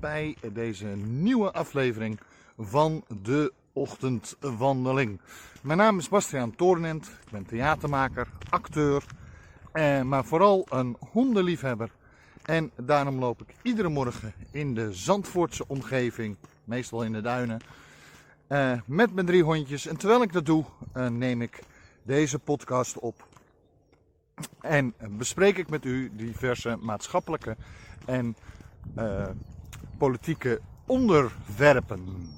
bij deze nieuwe aflevering van de Ochtendwandeling. Mijn naam is Bastiaan Toornent, ik ben theatermaker, acteur, eh, maar vooral een hondenliefhebber. En daarom loop ik iedere morgen in de Zandvoortse omgeving, meestal in de duinen, eh, met mijn drie hondjes. En terwijl ik dat doe, eh, neem ik deze podcast op en bespreek ik met u diverse maatschappelijke en uh, politieke onderwerpen.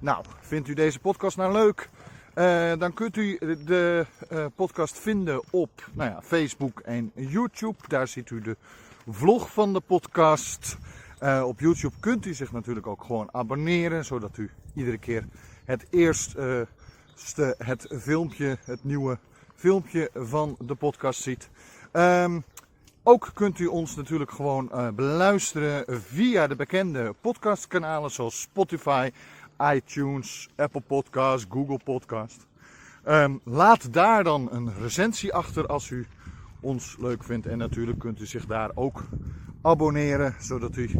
Nou, vindt u deze podcast nou leuk? Uh, dan kunt u de uh, podcast vinden op nou ja, Facebook en YouTube. Daar ziet u de vlog van de podcast. op YouTube kunt u zich natuurlijk ook gewoon abonneren, zodat u iedere keer het eerste het filmpje, het nieuwe filmpje van de podcast ziet. Um, ook kunt u ons natuurlijk gewoon uh, beluisteren via de bekende podcastkanalen zoals Spotify, iTunes, Apple Podcast, Google Podcast. Um, laat daar dan een recensie achter als u ons leuk vindt. En natuurlijk kunt u zich daar ook abonneren, zodat u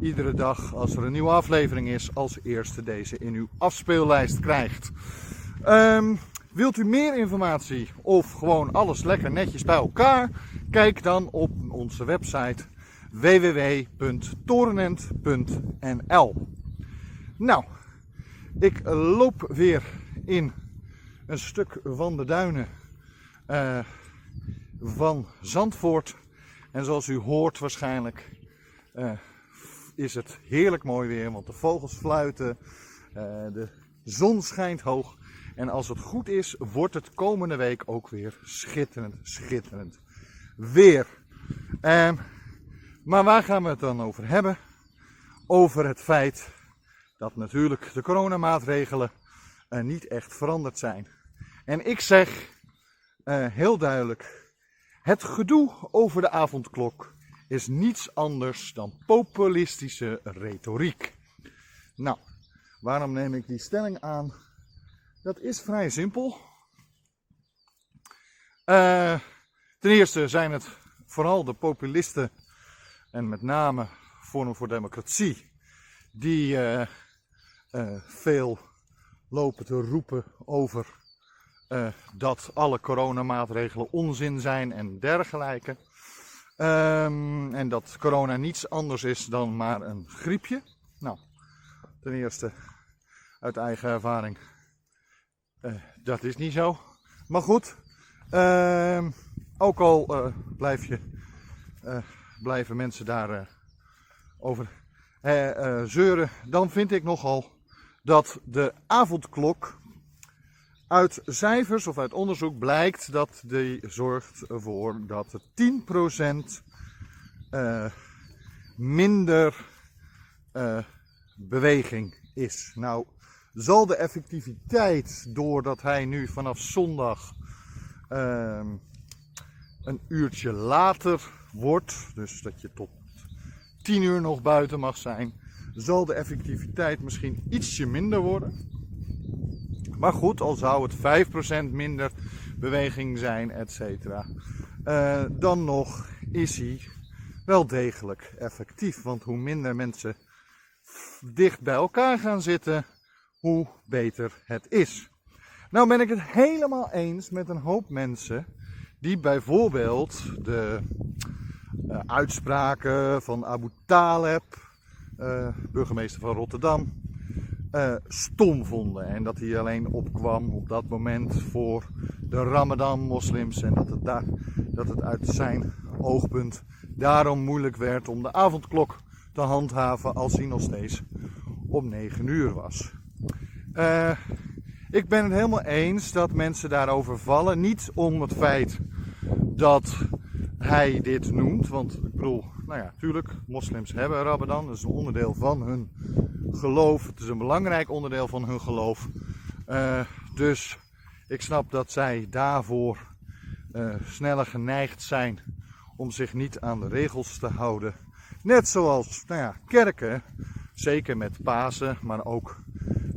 iedere dag als er een nieuwe aflevering is, als eerste deze in uw afspeellijst krijgt. Um, Wilt u meer informatie of gewoon alles lekker netjes bij elkaar? Kijk dan op onze website www.torenent.nl. Nou, ik loop weer in een stuk van de duinen uh, van Zandvoort. En zoals u hoort waarschijnlijk uh, is het heerlijk mooi weer, want de vogels fluiten, uh, de zon schijnt hoog. En als het goed is, wordt het komende week ook weer schitterend, schitterend weer. Um, maar waar gaan we het dan over hebben? Over het feit dat natuurlijk de coronamaatregelen uh, niet echt veranderd zijn. En ik zeg uh, heel duidelijk: het gedoe over de avondklok is niets anders dan populistische retoriek. Nou, waarom neem ik die stelling aan? Dat is vrij simpel. Uh, ten eerste zijn het vooral de populisten en met name Forum voor Democratie die uh, uh, veel lopen te roepen over dat alle coronamaatregelen onzin zijn en dergelijke. Um, en dat corona niets anders is dan maar een griepje. Nou, ten eerste uit eigen ervaring dat is niet zo. Maar goed, uh, ook al uh, blijf je, blijven mensen daar over zeuren, dan vind ik nogal dat de avondklok uit cijfers of uit onderzoek blijkt dat die zorgt ervoor dat er 10% minder beweging is. Nou, zal de effectiviteit, doordat hij nu vanaf zondag uh, een uurtje later wordt, dus dat je tot 10 uur nog buiten mag zijn, zal de effectiviteit misschien ietsje minder worden. Maar goed, al zou het 5% minder beweging zijn, et cetera, uh, dan nog is hij wel degelijk effectief. Want hoe minder mensen dicht bij elkaar gaan zitten, hoe beter het is. Nou ben ik het helemaal eens met een hoop mensen die bijvoorbeeld de uh, uitspraken van Abu Taleb, uh, burgemeester van Rotterdam, uh, stom vonden. En dat hij alleen opkwam op dat moment voor de Ramadan-moslims. En dat het, daar, dat het uit zijn oogpunt daarom moeilijk werd om de avondklok te handhaven als hij nog steeds om 9 uur was. Ik ben het helemaal eens dat mensen daarover vallen. Niet om het feit dat hij dit noemt. Want ik bedoel, nou ja, tuurlijk, moslims hebben Ramadan. Dat is een onderdeel van hun geloof. Het is een belangrijk onderdeel van hun geloof. Uh, dus ik snap dat zij daarvoor uh, sneller geneigd zijn om zich niet aan de regels te houden. Net zoals nou ja, kerken, zeker met Pasen, maar ook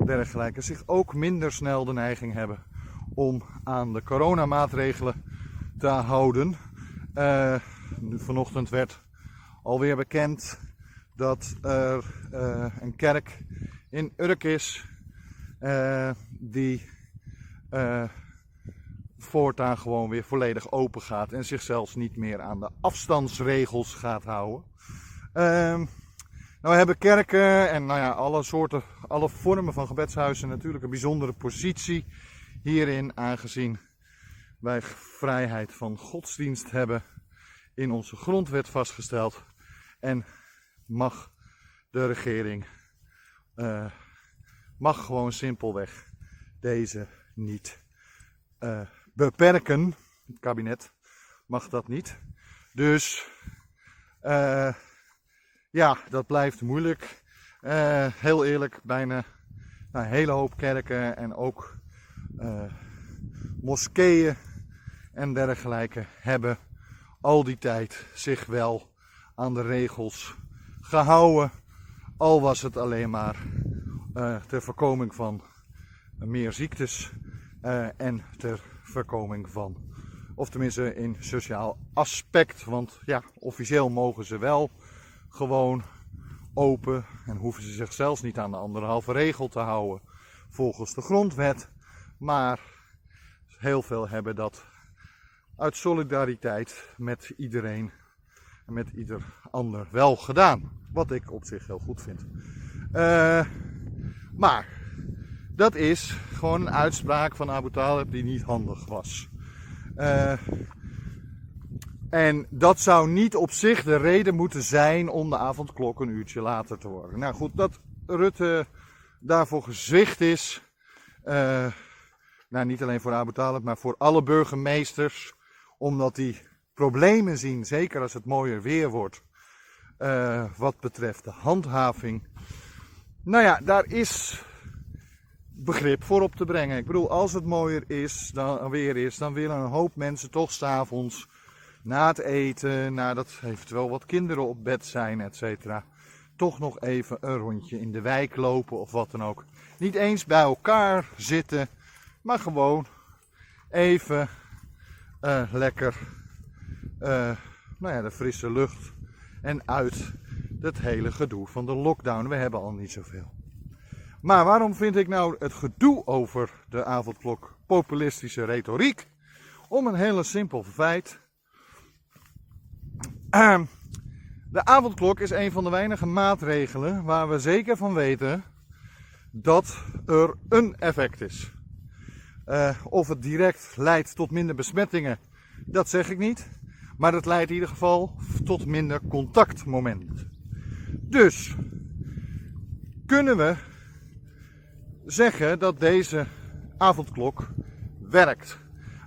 dergelijke zich ook minder snel de neiging hebben om aan de coronamaatregelen te houden. Uh, vanochtend werd alweer bekend dat er uh, een kerk in Urk is uh, die voortaan gewoon weer volledig open gaat en zich zelfs niet meer aan de afstandsregels gaat houden. Ehm, nou hebben kerken en nou ja, alle soorten, alle vormen van gebedshuizen natuurlijk een bijzondere positie hierin, aangezien wij vrijheid van godsdienst hebben in onze grondwet vastgesteld. En mag de regering, uh, mag gewoon simpelweg deze niet uh, beperken. Het kabinet mag dat niet. Dus uh, ja, dat blijft moeilijk. Heel eerlijk, bijna een hele hoop kerken en ook moskeeën en dergelijke hebben al die tijd zich wel aan de regels gehouden. Al was het alleen maar uh, ter voorkoming van meer ziektes en ter voorkoming van, of tenminste in sociaal aspect. Want ja, officieel mogen ze wel gewoon open en hoeven ze zich zelfs niet aan de anderhalve regel te houden volgens de grondwet. Maar heel veel hebben dat uit solidariteit met iedereen en met ieder ander wel gedaan. Wat ik op zich heel goed vind. Uh, maar dat is gewoon een uitspraak van Abu Talib die niet handig was. Uh, en dat zou niet op zich de reden moeten zijn om de avondklok een uurtje later te worden. Nou goed, dat Rutte daarvoor gezwicht is. Uh, nou, niet alleen voor Abu Talib, maar voor alle burgemeesters. Omdat die problemen zien, zeker als het mooier weer wordt. Uh, wat betreft de handhaving. Nou ja, daar is begrip voor op te brengen. Ik bedoel, als het mooier is, dan weer is, dan willen een hoop mensen toch s'avonds na het eten, nadat eventueel wat kinderen op bed zijn, etc. Toch nog even een rondje in de wijk lopen of wat dan ook. Niet eens bij elkaar zitten, maar gewoon even uh, lekker uh, nou ja, de frisse lucht en uit het hele gedoe van de lockdown. We hebben al niet zoveel. Maar waarom vind ik nou het gedoe over de avondklok populistische retoriek? Om een hele simpel feit. Ehm, de avondklok is een van de weinige maatregelen waar we zeker van weten dat er een effect is. Uh, of het direct leidt tot minder besmettingen, dat zeg ik niet. Maar het leidt in ieder geval tot minder contactmomenten. Dus kunnen we zeggen dat deze avondklok werkt.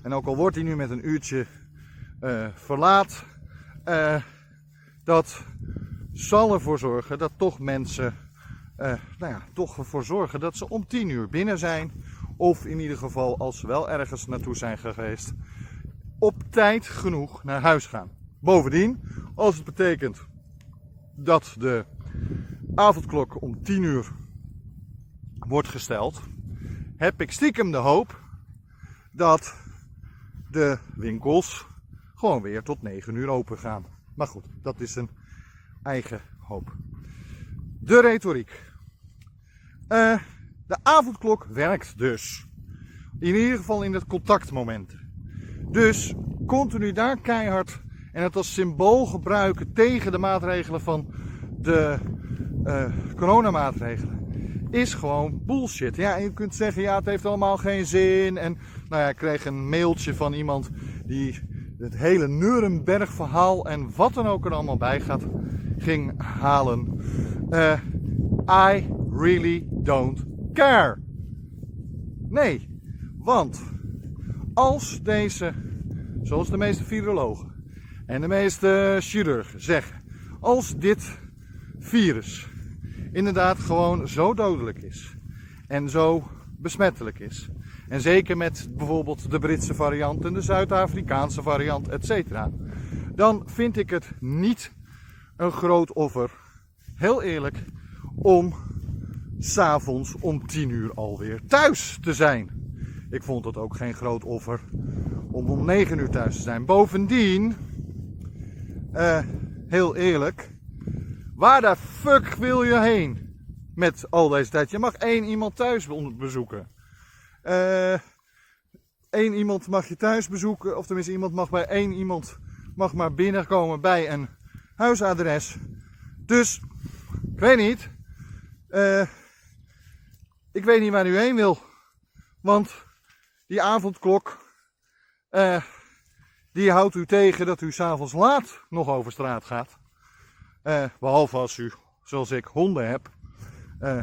En ook al wordt hij nu met een uurtje uh, verlaat, uh, dat zal ervoor zorgen dat toch mensen, nou ja, toch ervoor zorgen dat ze om 10 uur binnen zijn. Of in ieder geval, als ze wel ergens naartoe zijn geweest, op tijd genoeg naar huis gaan. Bovendien, als het betekent dat de avondklok om 10 uur wordt gesteld, heb ik stiekem de hoop dat de winkels gewoon weer tot 9 uur open gaan. Maar goed, dat is een eigen hoop. De retoriek. Uh, de avondklok werkt dus. In ieder geval in het contactmoment. Dus continu daar keihard en het als symbool gebruiken tegen de maatregelen van de uh, coronamaatregelen is gewoon bullshit. Ja, je kunt zeggen, ja, het heeft allemaal geen zin. En nou ja, ik kreeg een mailtje van iemand die het hele Nuremberg verhaal en wat dan ook er allemaal bij gaat, ging halen. Uh, I really don't Nee, want als deze, zoals de meeste virologen en de meeste chirurgen zeggen, als dit virus inderdaad gewoon zo dodelijk is en zo besmettelijk is, en zeker met bijvoorbeeld de Britse variant en de Zuid-Afrikaanse variant, etc. Dan vind ik het niet een groot offer, heel eerlijk, om s'avonds om 10 uur alweer thuis te zijn. Ik vond het ook geen groot offer om om 9 uur thuis te zijn. Bovendien uh, heel eerlijk, waar de fuck wil je heen met al deze tijd? Je mag één iemand thuis bezoeken. Uh, één iemand mag je thuis bezoeken, of tenminste iemand mag bij één iemand mag maar binnenkomen bij een huisadres. Dus, ik weet niet. Uh, ik weet niet waar u heen wil. Want die avondklok, uh, die houdt u tegen dat u s'avonds laat nog over straat gaat. Uh, behalve als u, zoals ik, honden hebt.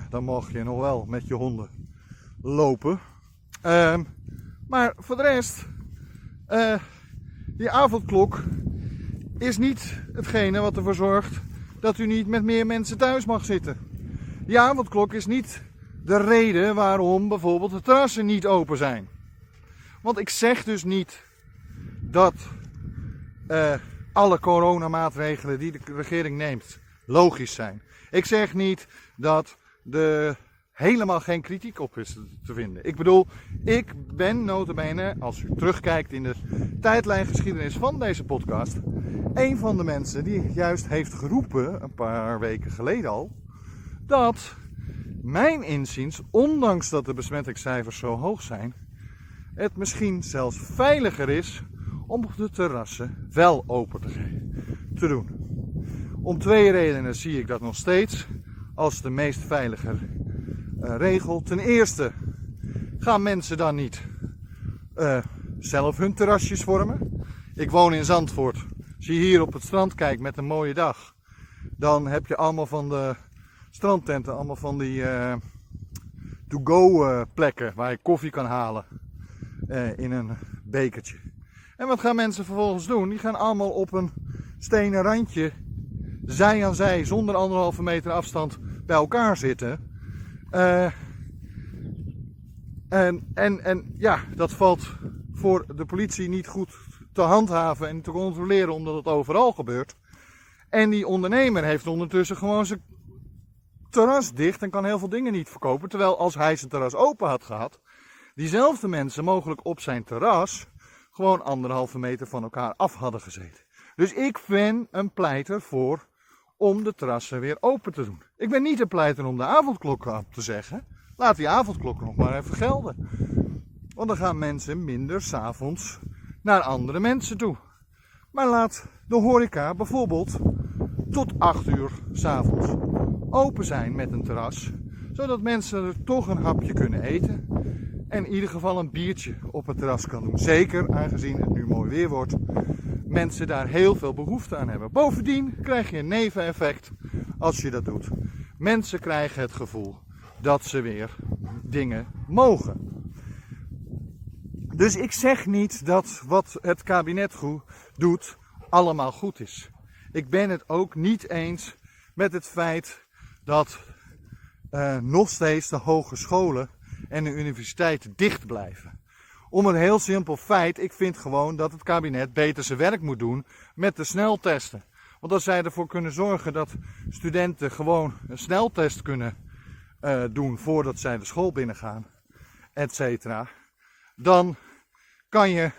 dan mag je nog wel met je honden lopen. Ehm, maar voor de rest, die avondklok is niet hetgene wat ervoor zorgt dat u niet met meer mensen thuis mag zitten. Die avondklok is niet de reden waarom bijvoorbeeld de terrassen niet open zijn. Want ik zeg dus niet dat uh, alle coronamaatregelen die de regering neemt logisch zijn. Ik zeg niet dat er helemaal geen kritiek op is te vinden. Ik bedoel, ik ben notabene, als u terugkijkt in de tijdlijngeschiedenis van deze podcast, een van de mensen die juist heeft geroepen, een paar weken geleden al, dat mijn inziens, ondanks dat de besmettingscijfers zo hoog zijn, het misschien zelfs veiliger is om de terrassen wel open te, doen. Om twee redenen zie ik dat nog steeds als de meest veilige uh, regel. Ten eerste gaan mensen dan niet uh, zelf hun terrasjes vormen. Ik woon in Zandvoort. Als je hier op het strand kijkt met een mooie dag, dan heb je allemaal van de strandtenten, allemaal van die uh, to-go uh, plekken waar je koffie kan halen uh, in een bekertje. En wat gaan mensen vervolgens doen? Die gaan allemaal op een stenen randje, zij aan zij, zonder anderhalve meter afstand bij elkaar zitten. en, en, en ja, dat valt voor de politie niet goed te handhaven en te controleren omdat het overal gebeurt. En die ondernemer heeft ondertussen gewoon zijn terras dicht en kan heel veel dingen niet verkopen. Terwijl als hij zijn terras open had gehad, diezelfde mensen mogelijk op zijn terras gewoon anderhalve meter van elkaar af hadden gezeten. Dus ik ben een pleiter voor om de terrassen weer open te doen. Ik ben niet een pleiter om de avondklok op te zeggen. Laat die avondklok nog maar even gelden. Want dan gaan mensen minder s'avonds naar andere mensen toe. Maar laat de horeca bijvoorbeeld tot 8 uur s'avonds open zijn met een terras. Zodat mensen er toch een hapje kunnen eten. En in ieder geval een biertje op het terras kan doen. Zeker aangezien het nu mooi weer wordt. Mensen daar heel veel behoefte aan hebben. Bovendien krijg je een neveneffect als je dat doet. Mensen krijgen het gevoel dat ze weer dingen mogen. Dus ik zeg niet dat wat het kabinet doet allemaal goed is. Ik ben het ook niet eens met het feit dat uh, nog steeds de hogescholen en de universiteiten dicht blijven. Om een heel simpel feit, ik vind gewoon dat het kabinet beter zijn werk moet doen met de sneltesten. Want als zij ervoor kunnen zorgen dat studenten gewoon een sneltest kunnen uh, doen voordat zij de school binnengaan, et cetera, dan kan je,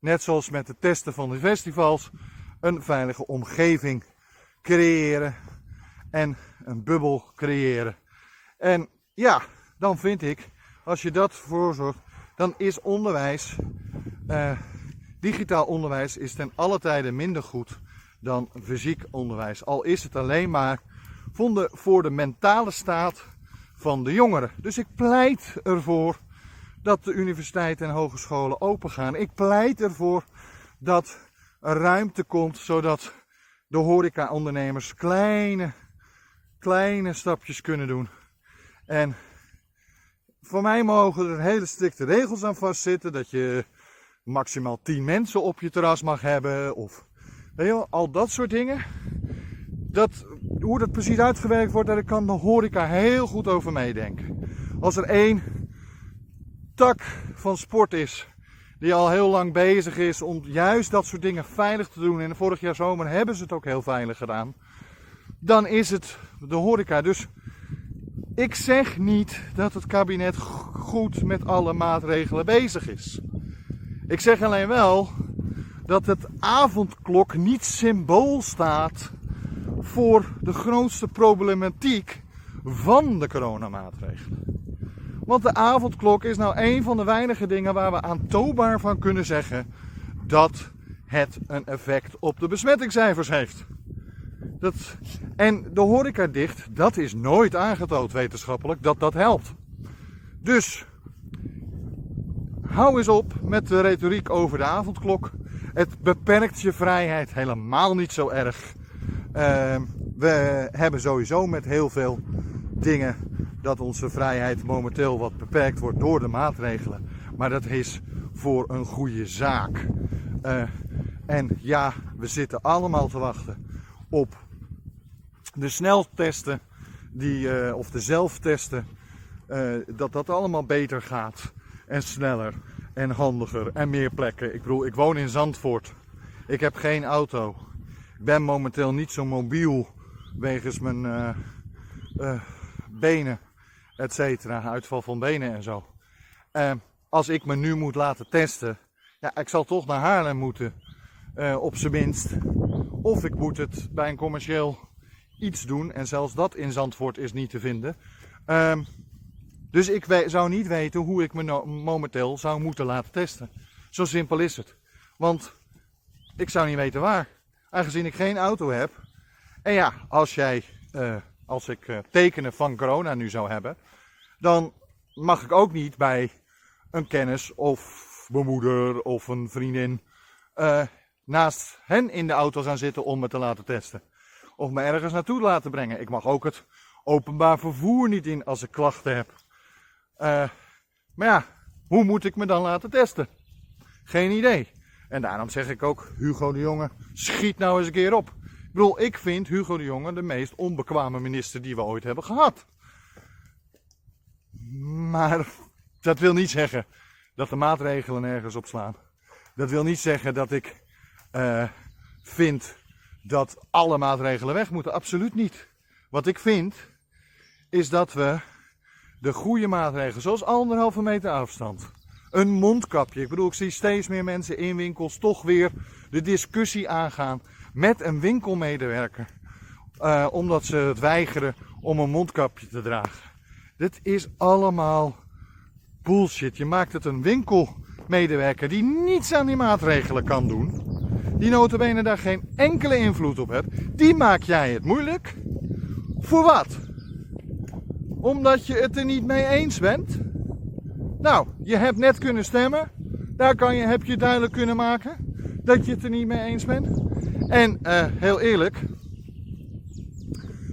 net zoals met het testen van de festivals, een veilige omgeving creëren en een bubbel creëren. En ja, dan vind ik, als je dat voorzorgt, dan is onderwijs, eh, digitaal onderwijs, is ten alle tijde minder goed dan fysiek onderwijs. Al is het alleen maar voor de mentale staat van de jongeren. Dus ik pleit ervoor dat de universiteiten en hogescholen open gaan. Ik pleit ervoor dat er ruimte komt zodat de horeca-ondernemers kleine, kleine stapjes kunnen doen. En voor mij mogen er hele strikte regels aan vastzitten. Dat je maximaal 10 mensen op je terras mag hebben. Of wel, al dat soort dingen. Dat, hoe dat precies uitgewerkt wordt, daar kan de horeca heel goed over meedenken. Als er één tak van sport is die al heel lang bezig is om juist dat soort dingen veilig te doen. En vorig jaar zomer hebben ze het ook heel veilig gedaan. Dan is het de horeca. Dus ik zeg niet dat het kabinet goed met alle maatregelen bezig is. Ik zeg alleen wel dat het avondklok niet symbool staat voor de grootste problematiek van de coronamaatregelen. Want de avondklok is nou een van de weinige dingen waar we aantoonbaar van kunnen zeggen dat het een effect op de besmettingscijfers heeft. Dat, en de horeca dicht, dat is nooit aangetoond wetenschappelijk dat dat helpt. Dus hou eens op met de retoriek over de avondklok. Het beperkt je vrijheid helemaal niet zo erg. Uh, we hebben sowieso met heel veel dingen dat onze vrijheid momenteel wat beperkt wordt door de maatregelen. Maar dat is voor een goede zaak. Uh, en ja, we zitten allemaal te wachten op de sneltesten, die, uh, of de zelftesten, uh, dat dat allemaal beter gaat en sneller en handiger en meer plekken. Ik bedoel, ik woon in Zandvoort. Ik heb geen auto. Ik ben momenteel niet zo mobiel wegens mijn uh, benen, et cetera, uitval van benen en zo. als ik me nu moet laten testen, ja, ik zal toch naar Haarlem moeten, op zijn minst. Of ik moet het bij een commercieel iets doen. En zelfs dat in Zandvoort is niet te vinden. Um, dus ik zou niet weten hoe ik me momenteel zou moeten laten testen. Zo simpel is het. Want ik zou niet weten waar. Aangezien ik geen auto heb. En ja, als jij, uh, als ik uh, tekenen van corona nu zou hebben. Dan mag ik ook niet bij een kennis of mijn moeder of een vriendin uh, naast hen in de auto gaan zitten om me te laten testen of me ergens naartoe laten brengen. Ik mag ook het openbaar vervoer niet in als ik klachten heb. Uh, maar ja, hoe moet ik me dan laten testen? Geen idee. En daarom zeg ik ook, Hugo de Jonge, schiet nou eens een keer op. Ik bedoel, ik vind Hugo de Jonge de meest onbekwame minister die we ooit hebben gehad. Maar dat wil niet zeggen dat de maatregelen nergens op slaan. Dat wil niet zeggen dat ik uh, vind dat alle maatregelen weg moeten. Absoluut niet. Wat ik vind, is dat we de goede maatregelen, zoals anderhalve meter afstand, een mondkapje. Ik bedoel, ik zie steeds meer mensen in winkels toch weer de discussie aangaan met een winkelmedewerker. Uh, omdat ze het weigeren om een mondkapje te dragen. Dit is allemaal bullshit. Je maakt het een winkelmedewerker die niets aan die maatregelen kan doen die notabene daar geen enkele invloed op hebt, die maak jij het moeilijk. Voor wat? Omdat je het er niet mee eens bent? Nou, je hebt net kunnen stemmen. Daar kan je, heb je duidelijk kunnen maken dat je het er niet mee eens bent. En uh, heel eerlijk,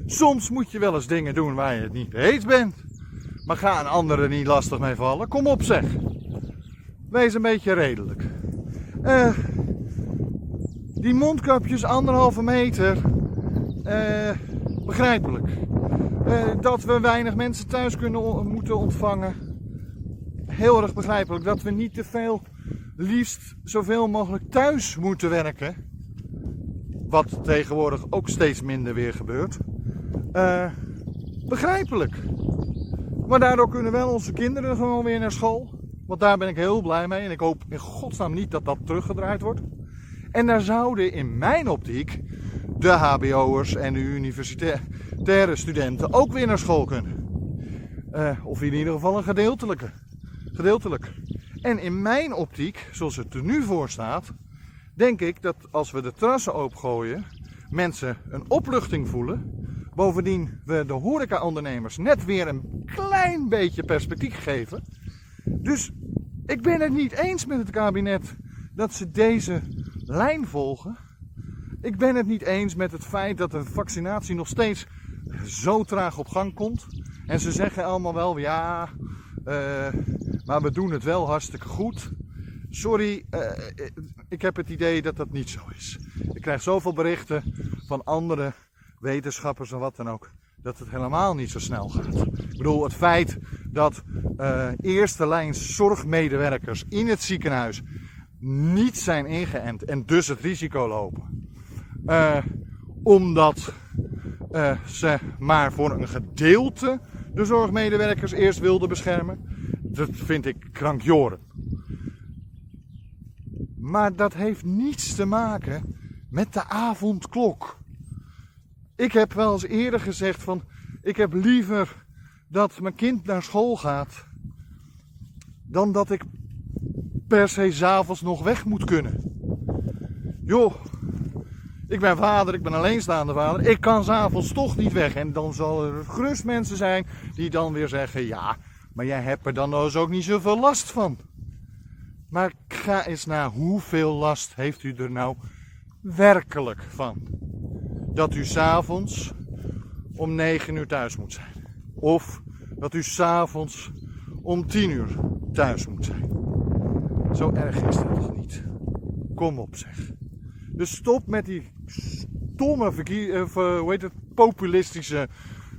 soms moet je wel eens dingen doen waar je het niet mee eens bent. Maar ga een niet lastig mee vallen. Kom op zeg. Wees een beetje redelijk. Uh, die mondkapjes anderhalve meter, uh, begrijpelijk. Uh, dat we weinig mensen thuis kunnen moeten ontvangen, heel erg begrijpelijk. Dat we niet te veel, liefst zoveel mogelijk thuis moeten werken. Wat tegenwoordig ook steeds minder weer gebeurt. Uh, begrijpelijk. Maar daardoor kunnen wel onze kinderen gewoon weer naar school. Want daar ben ik heel blij mee. En ik hoop in godsnaam niet dat dat teruggedraaid wordt. En daar zouden in mijn optiek de HBO'ers en de universitaire studenten ook weer naar school kunnen. Uh, of in ieder geval een gedeeltelijke. Gedeeltelijk. En in mijn optiek, zoals het er nu voor staat, denk ik dat als we de terrassen opgooien, mensen een opluchting voelen. Bovendien we de horecaondernemers net weer een klein beetje perspectief geven. Dus ik ben het niet eens met het kabinet dat ze deze lijn volgen. Ik ben het niet eens met het feit dat de vaccinatie nog steeds zo traag op gang komt. En ze zeggen allemaal wel, ja, uh, maar we doen het wel hartstikke goed. Sorry, uh, ik heb het idee dat dat niet zo is. Ik krijg zoveel berichten van andere wetenschappers en wat dan ook, dat het helemaal niet zo snel gaat. Ik bedoel, het feit dat uh, eerste lijn zorgmedewerkers in het ziekenhuis niet zijn ingeënt en dus het risico lopen. Uh, omdat uh, ze maar voor een gedeelte de zorgmedewerkers eerst wilden beschermen. Dat vind ik krankjoren. Maar dat heeft niets te maken met de avondklok. Ik heb wel eens eerder gezegd van, ik heb liever dat mijn kind naar school gaat, dan dat ik per se s'avonds nog weg moet kunnen. Joh, ik ben vader, ik ben alleenstaande vader. Ik kan s'avonds toch niet weg. En dan zal er gerust mensen zijn die dan weer zeggen: Ja, maar jij hebt er dan dus ook niet zoveel last van. Maar ga eens naar hoeveel last heeft u er nou werkelijk van? Dat u s'avonds om 9 uur thuis moet zijn. Of dat u s'avonds om 10 uur thuis moet zijn. Zo erg is dat toch niet? Kom op zeg. Dus stop met die stomme, uh, hoe heet het, populistische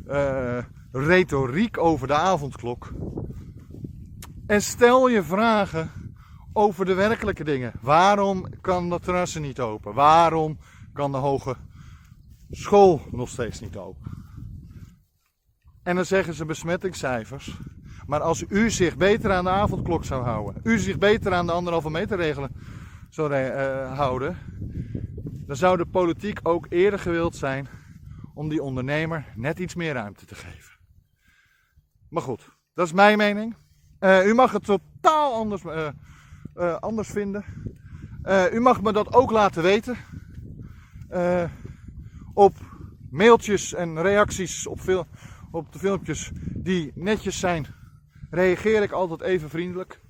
uh, retoriek over de avondklok. En stel je vragen over de werkelijke dingen. Waarom kan de terrassen niet open? Waarom kan de hoge school nog steeds niet open? En dan zeggen ze besmettingscijfers. Maar als u zich beter aan de avondklok zou houden, u zich beter aan de anderhalve meter regelen zou uh, houden, dan zou de politiek ook eerder gewild zijn om die ondernemer net iets meer ruimte te geven. Maar goed, dat is mijn mening. Uh, u mag het totaal anders, uh, anders vinden. u mag me dat ook laten weten. op mailtjes en reacties op, veel, op de filmpjes die netjes zijn, reageer ik altijd even vriendelijk.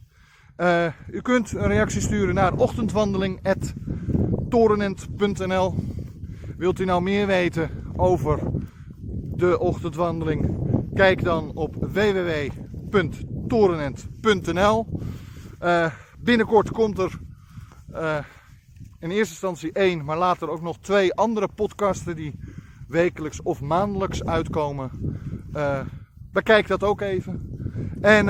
u kunt een reactie sturen naar ochtendwandeling.torenent.nl Wilt u nou meer weten over de ochtendwandeling? Kijk dan op www.torenent.nl. Uh, binnenkort komt er uh, in eerste instantie één, maar later ook nog twee andere podcasten die wekelijks of maandelijks uitkomen. Bekijk dat ook even. En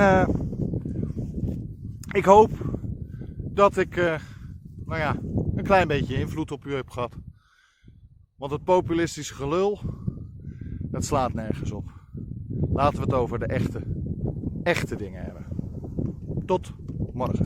ik hoop dat ik nou ja, een klein beetje invloed op u heb gehad. Want het populistische gelul, dat slaat nergens op. Laten we het over de echte, echte dingen hebben. Tot morgen.